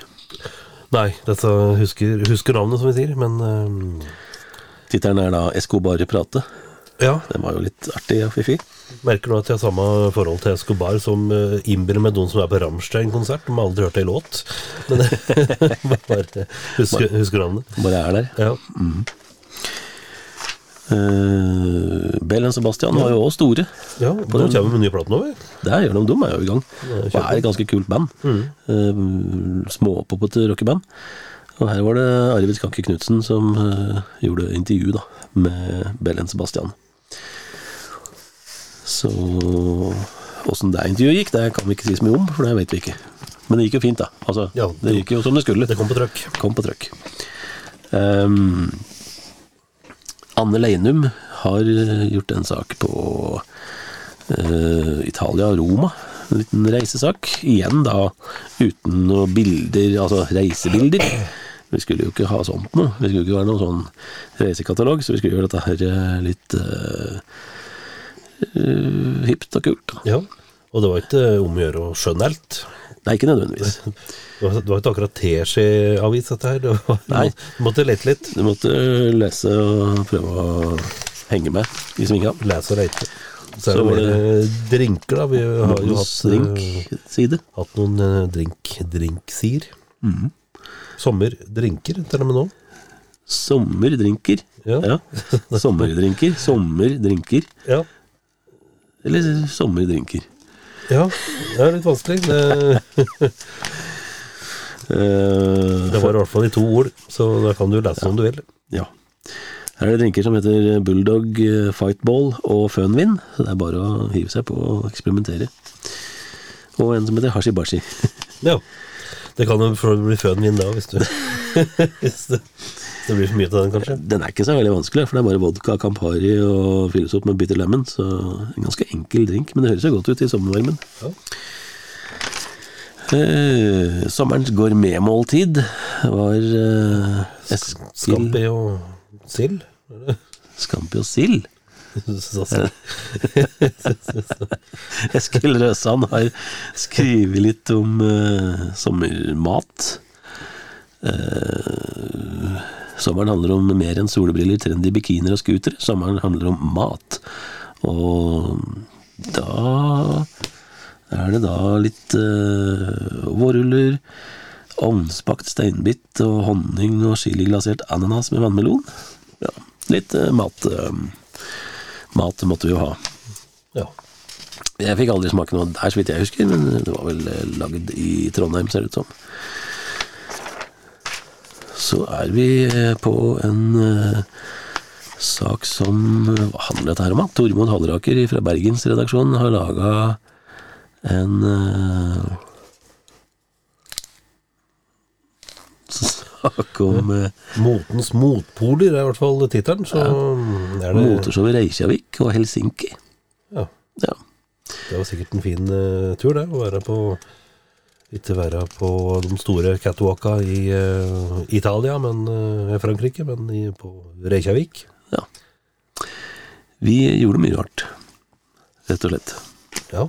Nei, dette husker, husker navnet, som vi sier, men um... Tittelen er da 'Escobar prate'. Ja. Den var jo litt artig og fiffig. Merker nå at jeg har samme forhold til Escobar som uh, innbiller med noen som er på Rammstein-konsert. De har aldri hørt ei låt. (laughs) Men bare husker, husker navnet. Bare er der. Ja. Uh, Bell og Sebastian var jo òg store. ja de kommer med nye plater nå, Det gjør de, de er jo i gang. Og er et ganske kult band. Mm. Uh, Småpoppete rockeband. Og her var det Arvid Skanke Knutsen som uh, gjorde intervju da, med Bellen Sebastian. Så åssen det intervjuet gikk, det kan vi ikke si så mye om, for det vet vi ikke. Men det gikk jo fint, da. Altså, Ja, det gikk jo som det skulle. Det kom på trøkk. Kom på trøkk. Um, Anne Leinum har gjort en sak på uh, Italia og Roma. En liten reisesak. Igjen da uten noe bilder, altså reisebilder. Vi skulle jo ikke ha sånt noe. Vi skulle ikke være noen sånn reisekatalog, så vi skulle gjøre dette her litt eh, eh, hipt og kult. da. Ja. Og det var ikke om å gjøre å skjønne alt. Nei, ikke nødvendigvis. Det var, det var ikke akkurat teskjeavis, dette her. Det var, Nei. Du måtte lete litt. Du måtte lese og prøve å henge med i svinga. Lese og leite. Så er Så det var mer drinker, da. Vi har jo hatt, eh, Drink-side. hatt noen eh, drink, drinksier. Mm. Sommerdrinker til og med nå. Sommerdrinker. Ja. Ja. (laughs) Sommerdrinker. Sommerdrinker. Ja. Eller sommerdrinker. Ja, det er litt vanskelig. Det, (laughs) Eh, det var i hvert fall i to ord, så da kan du lese som du vil. Ja. Her er det drinker som heter Bulldog, eh, Fightball og Fønvin. så det er bare å hive seg på og eksperimentere. Og en som heter Hashibashi. (laughs) Ja. Det kan jo bli Fønvin da, hvis, du, (laughs) hvis hvis det blir for mye til den, kanskje. Den er ikke så veldig vanskelig, for det er bare vodka, Campari og fylles opp med bitter lemon, så en ganske enkel drink, men det høres jo godt ut i sommervarmen. Ja. Eh, sommerens gourmetmåltid var eh, Eskil Skampi og sild. Skampi og sild. (laughs) Eskil Røsand har skrevet litt om eh, sommermat. Eh, sommeren handler om mer enn solbriller, trendy bikinier og scootere. Sommeren handler om mat. Og da er det da litt uh, vårruller, ovnsbakt steinbitt og honning og chiliglasert ananas med vannmelon. Ja, litt uh, mat. Uh, mat måtte vi jo ha. Ja. Jeg fikk aldri smake noe der, så vidt jeg husker, men det var vel lagd i Trondheim, ser det ut som. Så er vi eh, på en eh, sak som Hva handler dette her om? Tormod Halleraker fra Bergensredaksjonen har laga en eh, (laughs) sak om Motens motpoler er i hvert fall tittelen, så er det i Reykjavik og Helsinki. Ja. Ja. Det var sikkert en fin tur, det. Å være på Ikke være på de store catwalka i uh, Italia, men uh, Frankrike, men i, på Reykjavik. ja. Vi gjorde mye rart, rett og slett. Ja.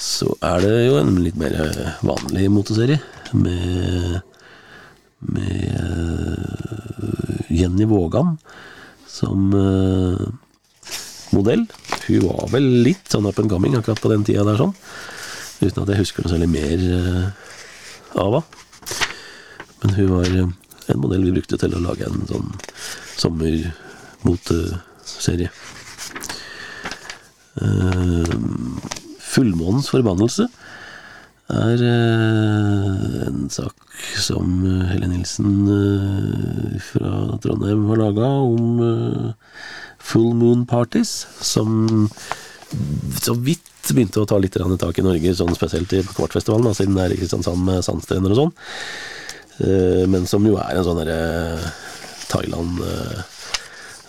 Så er det jo en litt mer eh, vanlig moteserie med, med Jenny Vågan som modell. Hun var vel litt sånn up and coming akkurat på den tida der, sånn. Uten at jeg husker noe særlig mer eh, av henne. Men hun var eh, en modell vi brukte til å lage en sånn sommermoteserie. Eh, Fullmånens forbannelse er en sak som Helle Nilsen fra Trondheim har laga om full moon parties, som så vidt begynte å ta litt tak i Norge, sånn spesielt i Kvartfestivalen, siden det er i Kristiansand med sandstrender og sånn. Eh, Men som jo er en sånn derre Thailand eh,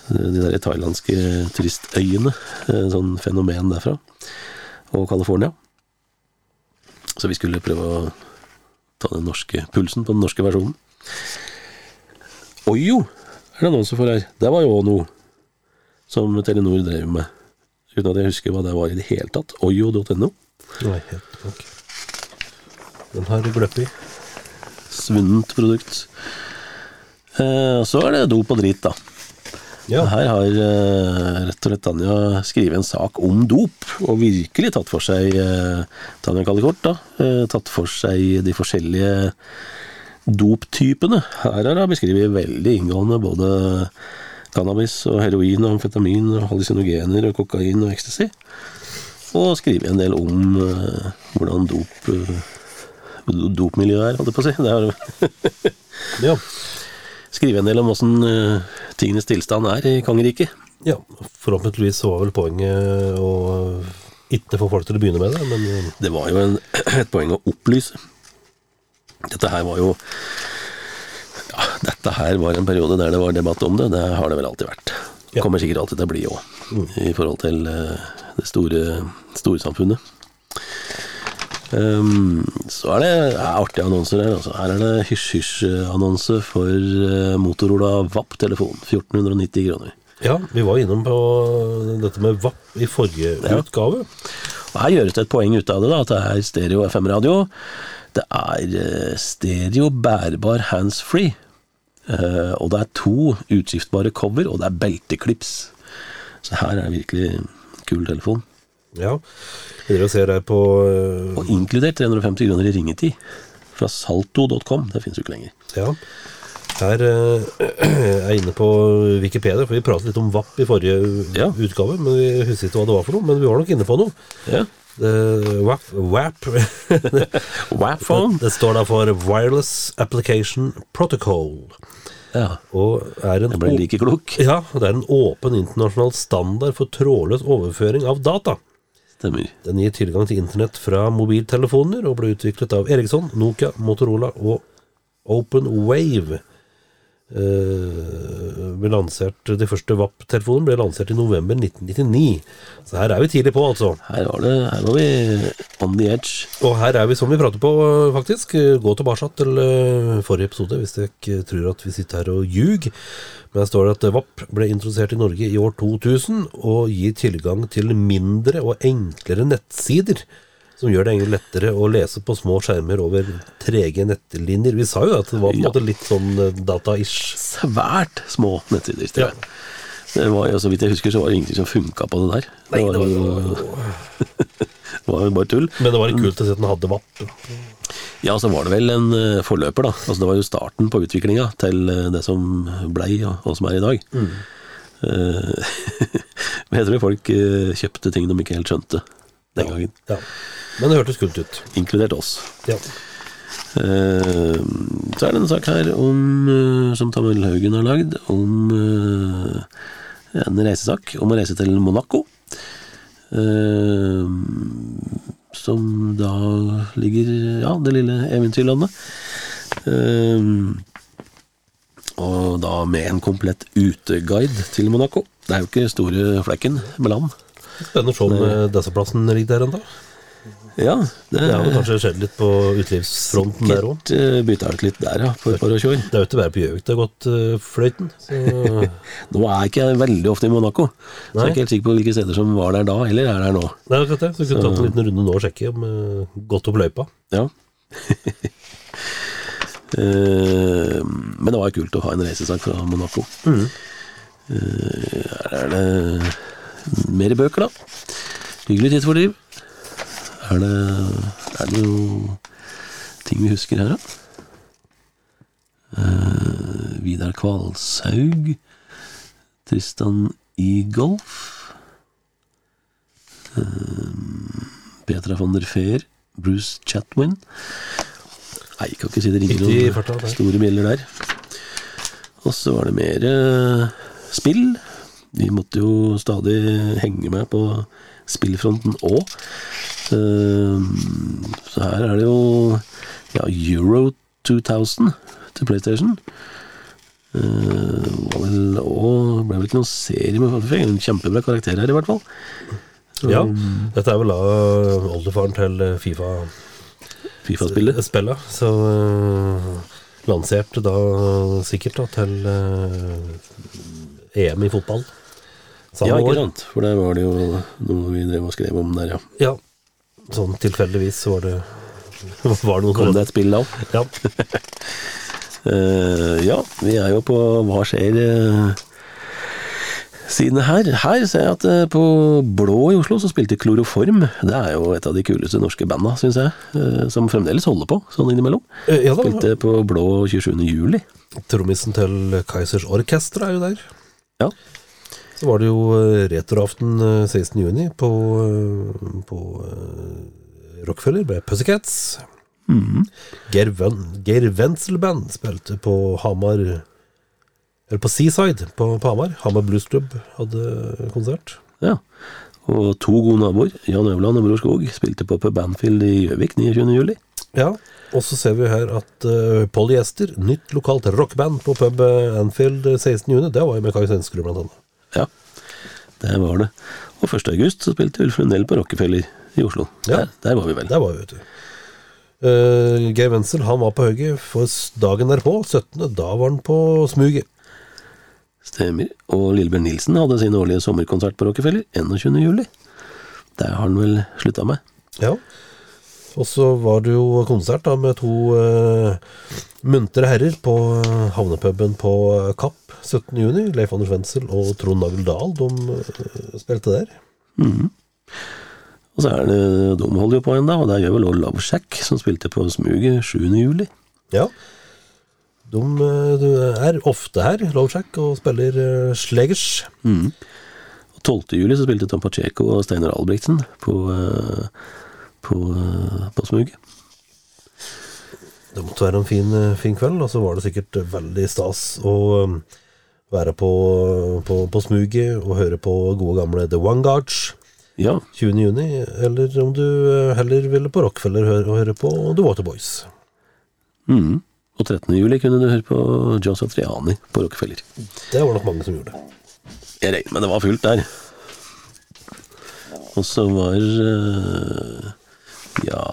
De der thailandske turistøyene. En sånn fenomen derfra. Og California. Så vi skulle prøve å ta den norske pulsen på den norske versjonen. Ojo er det noen som får her. Det var jo noe som Telenor drev med. Uten at jeg husker hva det var i det hele tatt. Oyo.no. Nei, helt ok. Den har gløpp i. Svunnet produkt. Eh, så er det dop og drit, da. Ja. Her har eh, rett og slett Tanja skrevet en sak om dop, og virkelig tatt for seg eh, Tanja Kallikort, da. Eh, tatt for seg de forskjellige doptypene. Her har det beskrevet veldig inngående både cannabis og heroin og amfetamin og hallusinogener og kokain og ecstasy. Og skrevet en del om uh, hvordan dop uh, dopmiljøet er, holdt jeg på å si. Det er (laughs) Ja. skrive en del om åssen uh, tingenes tilstand er i kongeriket. ja. Forhåpentligvis så var vel poenget å ikke få folk til å begynne med det, men eh, Det var jo en, (clears throat) et poeng å opplyse. Dette her var jo ja, Dette her var en periode der det var debatt om det. Det har det vel alltid vært. Ja. Kommer sikkert alltid til å bli òg, i forhold til eh, det store storsamfunnet. Um, så er det ja, artige annonser her. Altså. Her er det hysj-hysj-annonse for uh, Motorola VAP-telefon. 1490 kroner. ja, vi var innom på dette med VAP i forrige Ja. utgave. Og Her gjøres det et poeng ut av det, da, at det er stereo FM-radio. Det er uh, stereo bærbar handsfree. Eh, og det er to utskiftbare cover, og det er belteklips. Så her er virkelig en kul telefon. Ja. Dere ser her på eh, Og inkludert 350 kroner i ringetid. Fra salto.com. Det finnes jo ikke lenger. Ja. Her eh, (clears throat) er jeg inne på Wikipedia, for vi pratet litt om VAP i forrige Ja. utgave. Men vi husker ikke hva det var for noe. Men vi var nok inne på noe. Ja. WAP. WAP-phone. (laughs) det står da for Wireless Application Protocol. Ja. Og er en Jeg ble like klok. Ja, det er en åpen internasjonal standard for trådløs overføring av data. Stemmer. Den gir tilgang til internett fra mobiltelefoner og ble utviklet av Eriksson, Nokia, Motorola og Open Wave. Eh, ble lansert, de første VAP-telefonene ble lansert i november 1999. Så her er vi tidlig på, altså. Her var, det, her var vi on the edge. Og her er vi som vi prater på, faktisk. Gå tilbake til eh, forrige episode hvis dere ikke tror at vi sitter her og ljug. Men her står det at VAP ble introdusert i Norge i år 2000 og gir tilgang til mindre og enklere nettsider. Som gjør det egentlig lettere å lese på små skjermer over trege nettlinjer. Vi sa jo at det var på en Ja. måte litt sånn eh, data-ish. Svært små nettsider, Ja. Det var så vidt jeg husker, så var det ingenting som funka på det der. Det var, jo, (laughs) det var jo bare tull. Men det var litt kult å se at den hadde VAP. Ja, så var det vel en eh, forløper, da. Altså Det var jo starten på utviklinga til eh, det som blei, og, og som er i dag. Mm. (laughs) Men jeg tror folk kjøpte ting de ikke helt skjønte den gangen. Ja. Men det hørtes kult ut. Inkludert oss. Ja. Uh, så er det en sak her om, uh, som Tamil Haugen har lagd, om uh, en reisesak om å reise til Monaco. Som da ligger Ja, det lille eventyrlandet. Og da med en komplett uteguide til Monaco. Det er jo ikke store flekken med land. Spennende å se om eh, Dessaplassen ligger der ennå. Ja, det Det har vel kanskje skjedd litt på utelivsfronten der òg. sikkert eh, bytta ut litt der, ja, for et par år siden. Det er jo ikke bare på Gjøvik det har gått uh, fløyten. Så (laughs) Nå er jeg ikke jeg veldig ofte i Monaco, så jeg er ikke helt sikker på hvilke steder som var der da, eller er der nå. er akkurat det. Så vi kunne tatt en liten runde nå og sjekke om uh, gått opp løypa. Ja. uh, (laughs) Men det var jo kult å ha en reisesak fra Monaco. Eh, Her er det mer bøker, da. Hyggelig tidsfordriv. Er det, er det noe ting vi husker her, da? Eh, Vidar Kvalshaug. Tristan i golf. Eh, Petra von der Feer. Bruce Chatwin. Nei, jeg kan ikke si det ringer noen store bjeller der. Og så var det mer eh, spill. Vi måtte jo stadig henge med på spillfronten òg. så her er det jo ja, Euro 2000 til PlayStation. Uh, var vel også, ble vel ikke noen serie men fikk En kjempebra karakter her, i hvert fall. Så, Ja, Dette er vel da oldefaren til eh, Fifa Fifa-spillet. spillet, så uh, lansert da sikkert da til EM i fotball. Samme Ja, ikke sant? For der var det jo noe vi drev og skrev om der, ja. Ja, sånn tilfeldigvis var det Var det noe Kom det et spill da? Ja. uh, (laughs) ja, vi er jo på Hva skjer siden her. Her ser jeg at eh, på Blå i Oslo så spilte Kloroform. Det er jo et av de kuleste norske banda, syns jeg. eh, som fremdeles holder på, sånn innimellom. Eh, ja da. Spilte på Blå 27. juli. Trommisen til Kaizers Orkester er jo der. Ja. Så var det jo eh, retroaften eh, 16. juni på, eh, på eh, Rockefeller med Pussycats. Geir, Ven Geir spilte på Hamar Eller på Seaside på, på Hamar. Hamar Blues Club hadde konsert. ja. Og to gode naboer, Jan Øvland og Bror Skog, spilte på på Banfield i Gjøvik 29. juli. Ja, og så ser vi her at uh, Polyester, nytt lokalt rockband på pub eh, Anfield 16. juni, det var jo med Kai Svenskerud blant annet. Ja, det var det. Og 1. august så spilte Ulf Lundell på Rockefeller i Oslo. Ja. Der, var vi vel. Der var vi, vet du. Uh, Geir Wenzel han var på hugget for dagen derpå, 17. Da var han på smuget. Stemmer. Og Lillebjørn Nilsen hadde sin årlige sommerkonsert på Rockefeller 21. juli. Der har han vel slutta med. Ja. Og så var det jo konsert da med to uh, muntre herrer på eh, havnepuben på eh, Kapp 17. juni. Leif Anders Wenzel og Trond Nagel Dahl, de eh, spilte der. Og så er det De holder jo på ennå, og der gjør vel også Love Shack, som spilte på Smuget 7. juli. Ja. De de, er ofte her, Lovejack, og spiller eh, slegers. Mm. 12. juli så spilte Tom Pacheco og Steinar Albrigtsen på, eh, på, eh, på Smug. Det måtte være en fin, eh, fin kveld, og så var det sikkert veldig stas å um, være på, på, på smuget og høre på gode gamle The One Guards Ja, 20. juni, eller om du eh, heller ville på Rockefeller høre, og høre på The Waterboys. mm. og 13. juli kunne du høre på Joseph Satriani på Rockefeller. Det var nok mange som gjorde. Jeg regner med det var fullt der. Og så var eh, Ja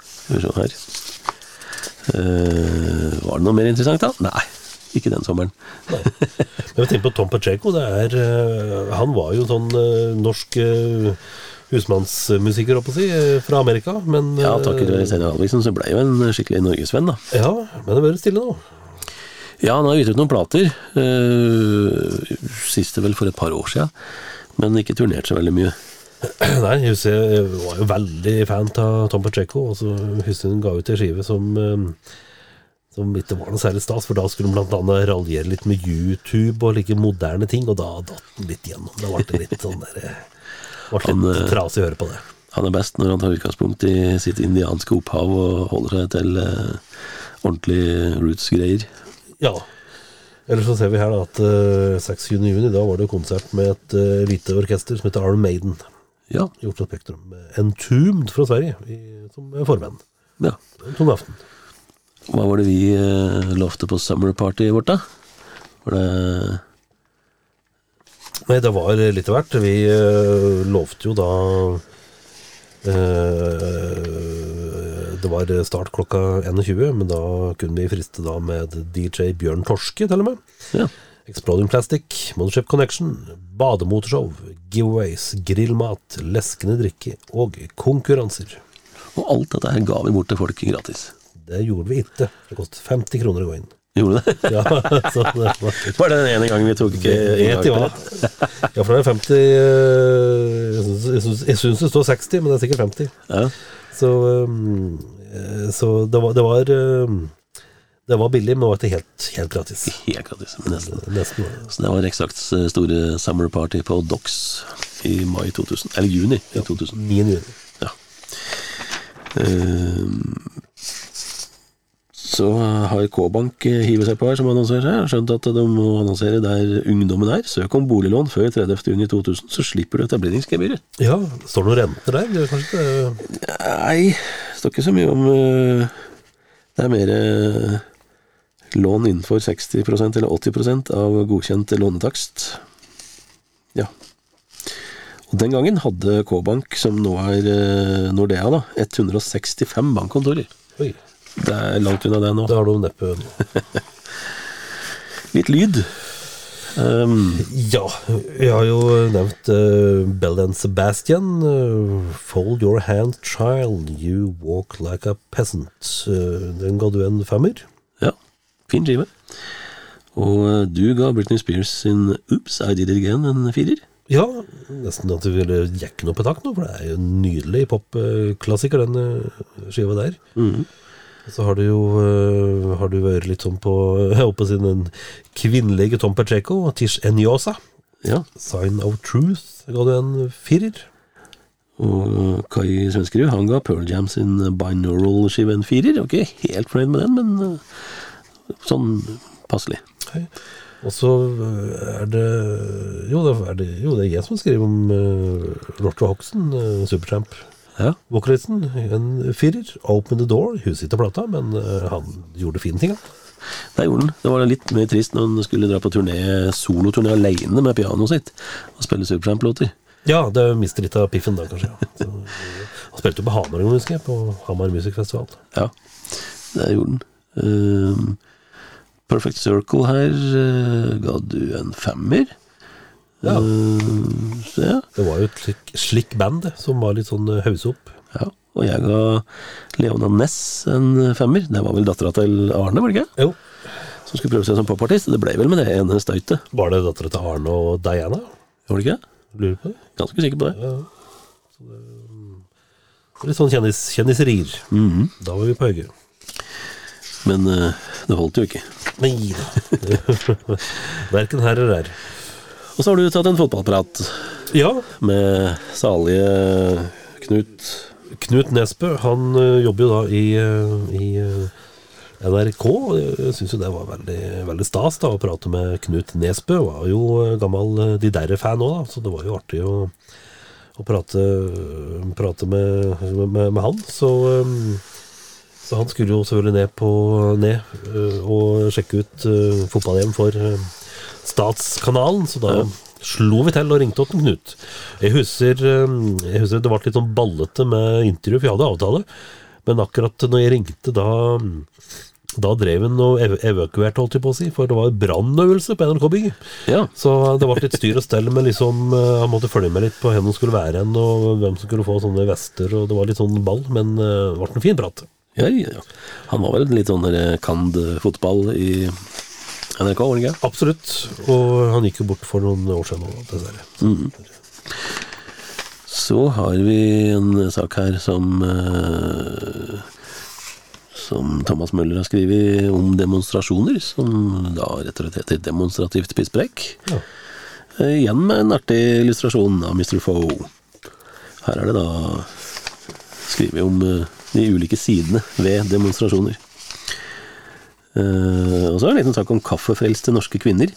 Skal vi se her. Eh, var det noe mer interessant, da? Nei, ikke den sommeren. Men tenk på Tom Pacheco. Det er, uh, han var jo sånn uh, norsk husmannsmusiker, holdt på å si, fra Amerika. Men, Ja, takket være Steinar Albrigtsen så ble jo en skikkelig norgesvenn, da. ja, men det bør stille nå. Ja, han har gitt ut noen plater. siste vel for et par år siden. Men ikke turnert så veldig mye. (clears throat) Nei, jeg husker jeg var jo veldig fan av Tom Pacheco, og så husker hun ga ut ei skive som eh, som ikke var noe særlig stas, for da skulle blant annet raljere litt med YouTube og like moderne ting, og da datt den litt gjennom. Da ble det litt sånn der eh, Ble litt eh, trasig å høre på det. Han er best når han tar utgangspunkt i sitt indianske opphav og holder seg til eh, ordentlig roots-greier. Ja. Ellers så ser vi her da at eh, 26. juni, da var det konsert med et uh, lite orkester som heter Arm Maiden. Ja, I Oslo Spektrum. Entombed fra Sverige i, som formenn. ja. Tung aften. Hva var det vi eh, lovte på summerpartyet vårt, da? Var det Nei, det var litt av hvert. Vi eh, lovte jo da eh, Det var start klokka 21, men da kunne vi friste da med DJ Bjørn Torske, til og med. Ja. Exploding Plastic, Mothership Connection, bademotorshow, giveaways, grillmat, leskende drikke og konkurranser. Og alt dette her ga vi bort til folk gratis. Det gjorde vi ikke. Det kostet 50 kroner å gå inn. Gjorde det? Ja, (laughs) så det var (laughs) Var det den ene gangen vi tok Vet jo hva. Ja, for det er 50 eh, Jeg syns- det står 60, men det er sikkert 50. Ja. Så, eh, så det var, det var Det var billig, men det var ikke helt, helt gratis. (laughs) Helt gratis, men nesten. Nesten. Så det var Rexacts eh, store summer party på Docks i mai 2000. Eller juni i 2000. 9. juni. Ja. Ehm, så har K-Bank eh, hivet seg på her som annonserer her. Skjønt at de må annonsere der ungdommen er. Søk om boliglån før 30. juni 2000, så slipper du etableringsgebyret. Ja, står det noen renter der? Det kanskje ikke Nei, det står ikke så mye om eh, Det er mer eh, lån innenfor 60% eller 80% av godkjent lånetakst. Ja. Og Den gangen hadde K-Bank, som nå er eh, Nordea, da, 165 bankkontorer. Oi, Det er langt unna det nå. det har du neppe nå. (laughs) Litt lyd. Um, Ja, jeg har jo nevnt uh, Bell and Sebastian. Uh, Fold your hand, child, you walk like a peasant. Uh, den ga du en femmer. ja, fin skive. Og eh, du ga Britney Spears sin Oops, I Did It Again en firer. Ja, nesten at du ville jekke den opp i takt nå, for det er jo en nydelig popklassiker, den eh, skiva der. Mhm. Så har du jo eh, Har du vært litt sånn på (laughs) Jeg håper på å si den kvinnelige Tom Pacheco, Tish Enyosa. Ja, Sign of Truth ga du en firer. og Kai Svenskerud han ga Pearl Jam sin binaural-skive en firer. Jeg var ikke helt fornøyd med den, men sånn passelig. Hei. Og så eh, er det Jo, det er, det, jo, det er jeg som skriver om uh, Roger Hodgson, uh, Supertramp. Ja, Vokalisten, en firer. Open the door. Hun sitter plata, men uh, han gjorde fine ting. Han. Det gjorde han. Det var litt mer trist når han skulle dra på turné, soloturné alene med pianoet sitt og spille Supertramp-låter. Ja, det mister litt av piffen da, kanskje. Ja. (laughs) Så, han spilte jo på Hamar, husker jeg, på Hamar Music Festival. Ja, det gjorde han. Ehm, Perfect Circle her uh, ga du en femmer. Ja. Uh, så ja, Det var jo et slik, slik band som var litt sånn hausse opp. ja. Og jeg ga Leona Ness en femmer. Det var vel dattera til Arne, var det ikke? Jo. Som skulle prøve seg som popartist. Det ble vel med det ene støytet, Var det dattera til Arne og Diana? var det ikke? Lurer på det. Ganske sikker på det. Litt sånn kjendis, kjendiserier. Da var vi på høyre. Men eh, det holdt jo ikke. Nei da. (laughs) Verken her eller der. Og så har du tatt en fotballprat Ja, med salige Knut Knut Nesbø han ø, jobber jo da i, ø, i NRK. Jeg syns jo det var veldig, veldig stas da å prate med Knut Nesbø. Var jo gammel De Derre-fan òg, da, så det var jo artig å, å prate, prate med, med, med han. Så, så han skulle jo selvfølgelig ned, på, ned og sjekke ut fotballhjem fotball-EM for ø, Statskanalen, så da slo vi til og ringte til Knut. Jeg husker, jeg husker det ble litt sånn ballete med intervju, for jeg hadde avtale. Men akkurat når jeg ringte, da, da drev han og ev evakuerte, holdt jeg på å si. For det var brannøvelse på NRK-bygget. Ja. Så det ble litt styr og stell men liksom Han måtte følge med litt på hvor han skulle være hen, og hvem som skulle få sånne vester, og det var litt sånn ball. Men det ble en fin prat. Ja, ja, ja. Han var vel litt sånn der kand fotball i NRK, var det ikke? Absolutt. Og han gikk jo bort for noen år siden nå, dessverre. Så har vi en sak her som eh, Som Thomas Møller har skrevet om demonstrasjoner, som da rett og slett heter demonstrativt pisspreik. Ja. Eh, Igjen med en artig illustrasjon av Mr. Foe. Her er det da skrevet om eh, de ulike sidene ved demonstrasjoner. Eh, og så er det en liten sak om kaffefrelste norske kvinner.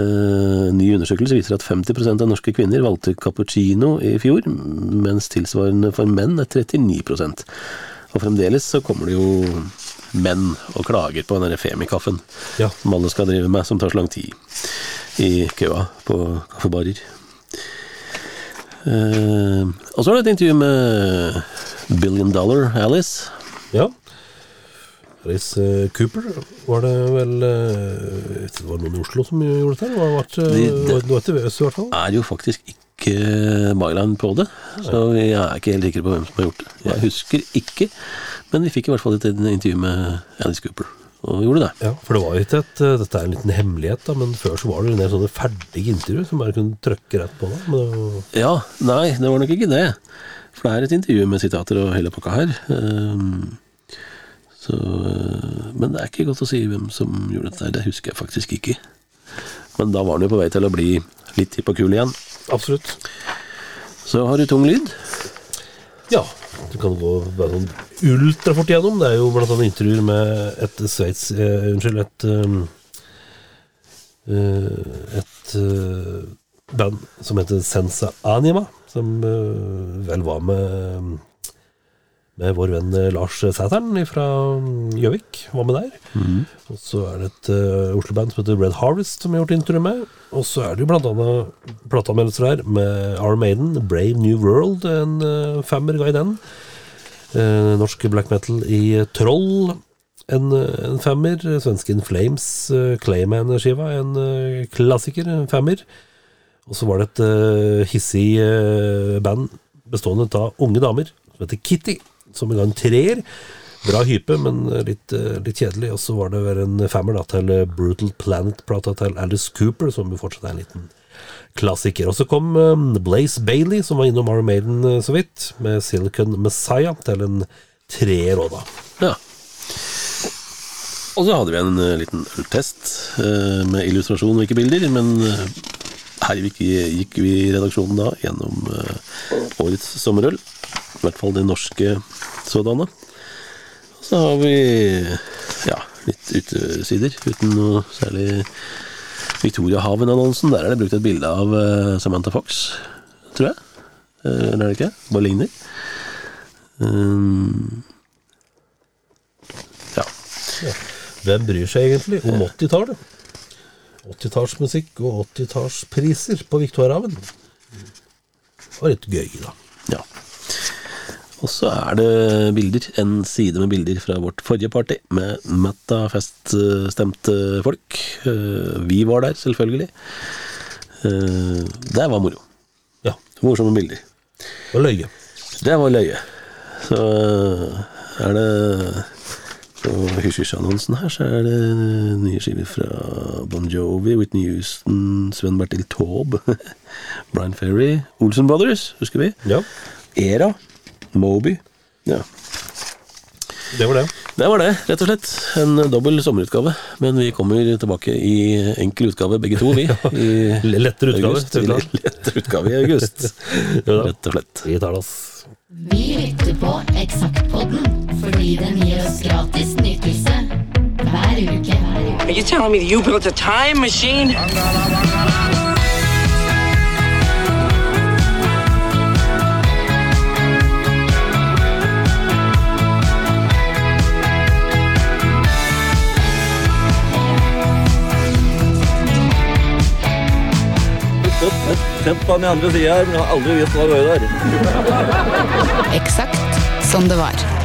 Eh, ny undersøkelse viser at 50% av norske kvinner valgte cappuccino i fjor, mens tilsvarende for menn er 39% Og fremdeles så kommer det jo menn og klager på den Femi-kaffen Ja. som alle skal drive med, som tar så lang tid i køa på kaffebarer. Eh, og så er det et intervju med Billion Dollar Alice. Ja. Alice eh, Cooper var det vel eh, Det var noen i Oslo som gjorde dette? Det var, De- det det- det var til Øst i hvert fall. er jo faktisk ikke byline på det, så jeg er ikke helt sikker på hvem som har gjort det. Jeg husker ikke, men vi fikk i hvert fall et intervju med Alice Cooper, og gjorde det. Ja, for det var jo ikke et eh, Dette er en liten hemmelighet, da, men før så var det en del sånne ferdige intervju som bare kunne trykke rett på var, Ja, nei, det var nok ikke det. For det er et intervju med sitater og hele pakka her. Ehm, så, eh, men det er ikke godt å si hvem som gjorde dette det husker jeg faktisk ikke. Men da var han jo på vei til å bli litt hipp og kul igjen. absolutt. Så har du tung lyd. Ja. Du kan gå bare sånn ultrafort igjennom. Det er jo blant annet intervjuer med et Sveits eh, Unnskyld, et um, eh, Et eh, band som heter Sensa Anima, som eh, vel var med med vår venn eh, Lars Sæteren fra Gjøvik. Var med der. Og så er det et uh, Oslo-band som heter Red Harvest, som jeg har gjort intervju med. Og så er det jo blant annet plateanmeldelser her med Our Maiden, Brave New World, en uh, femmer ga i den. Uh, norsk black metal i Troll, en, en femmer. Svensken Flames, uh, Clayman-skiva, en klassiker, en femmer. Og så var det et uh, hissig uh, band bestående av unge damer som heter Kitty, som en gang treer. Bra hype, men litt, uh, litt kjedelig. Og så var det en femmer da, til Brutal Planet-plata til Alice Cooper, som jo fortsatt er en liten klassiker. Og så kom Blaze Bailey, som var innom Iron Maiden så vidt, med Silicon Messiah til en treer òg, da. Ja. Og så hadde vi en liten øltest med illustrasjon og ikke bilder, men her gikk, gikk vi i redaksjonen da gjennom eh, årets sommerøl. I hvert fall det norske sådanne. Og så har vi ja, litt utesider uten noe særlig Victoria Haven-annonsen. Der er det brukt et bilde av eh, Samantha Fox, tror jeg. Eh, Eller er det ikke? Bare ligner. Um, ja. Hvem bryr seg egentlig om 80-tallet? 80-tallsmusikk og 80-tallspriser på Viktorhaven. Det var litt gøy, da. Ja. Og så er det bilder, en side med bilder fra vårt forrige party, med matta feststemte folk. Eh, Vi var der, selvfølgelig. Eh, Det var moro. Ja. Morsomme bilder. Og løye. Det var løye. Så eh, er det på Hysj-hysj-annonsen her, så er det nye skiver fra Bon Jovi, Whitney Houston, Sven Bertil Taube, (laughs) Brian Ferry, Olsen Brothers, husker vi? Ja, Era, Moby. Ja. det var det. Det var det, rett og slett. En dobbel sommerutgave. Men vi kommer tilbake i enkel utgave, begge to, vi. (laughs) I Lettere utgave. august. Lettere utgave i august. (laughs) Ja. Rett og slett. Vi tar det, oss. Vi lytter på Eksaktpodden fordi den gir oss gratis nytelse hver uke. Are you telling me that you built a time machine? Sett på den andre sida her, men jeg har aldri visst hva det var der. Eksakt som det var.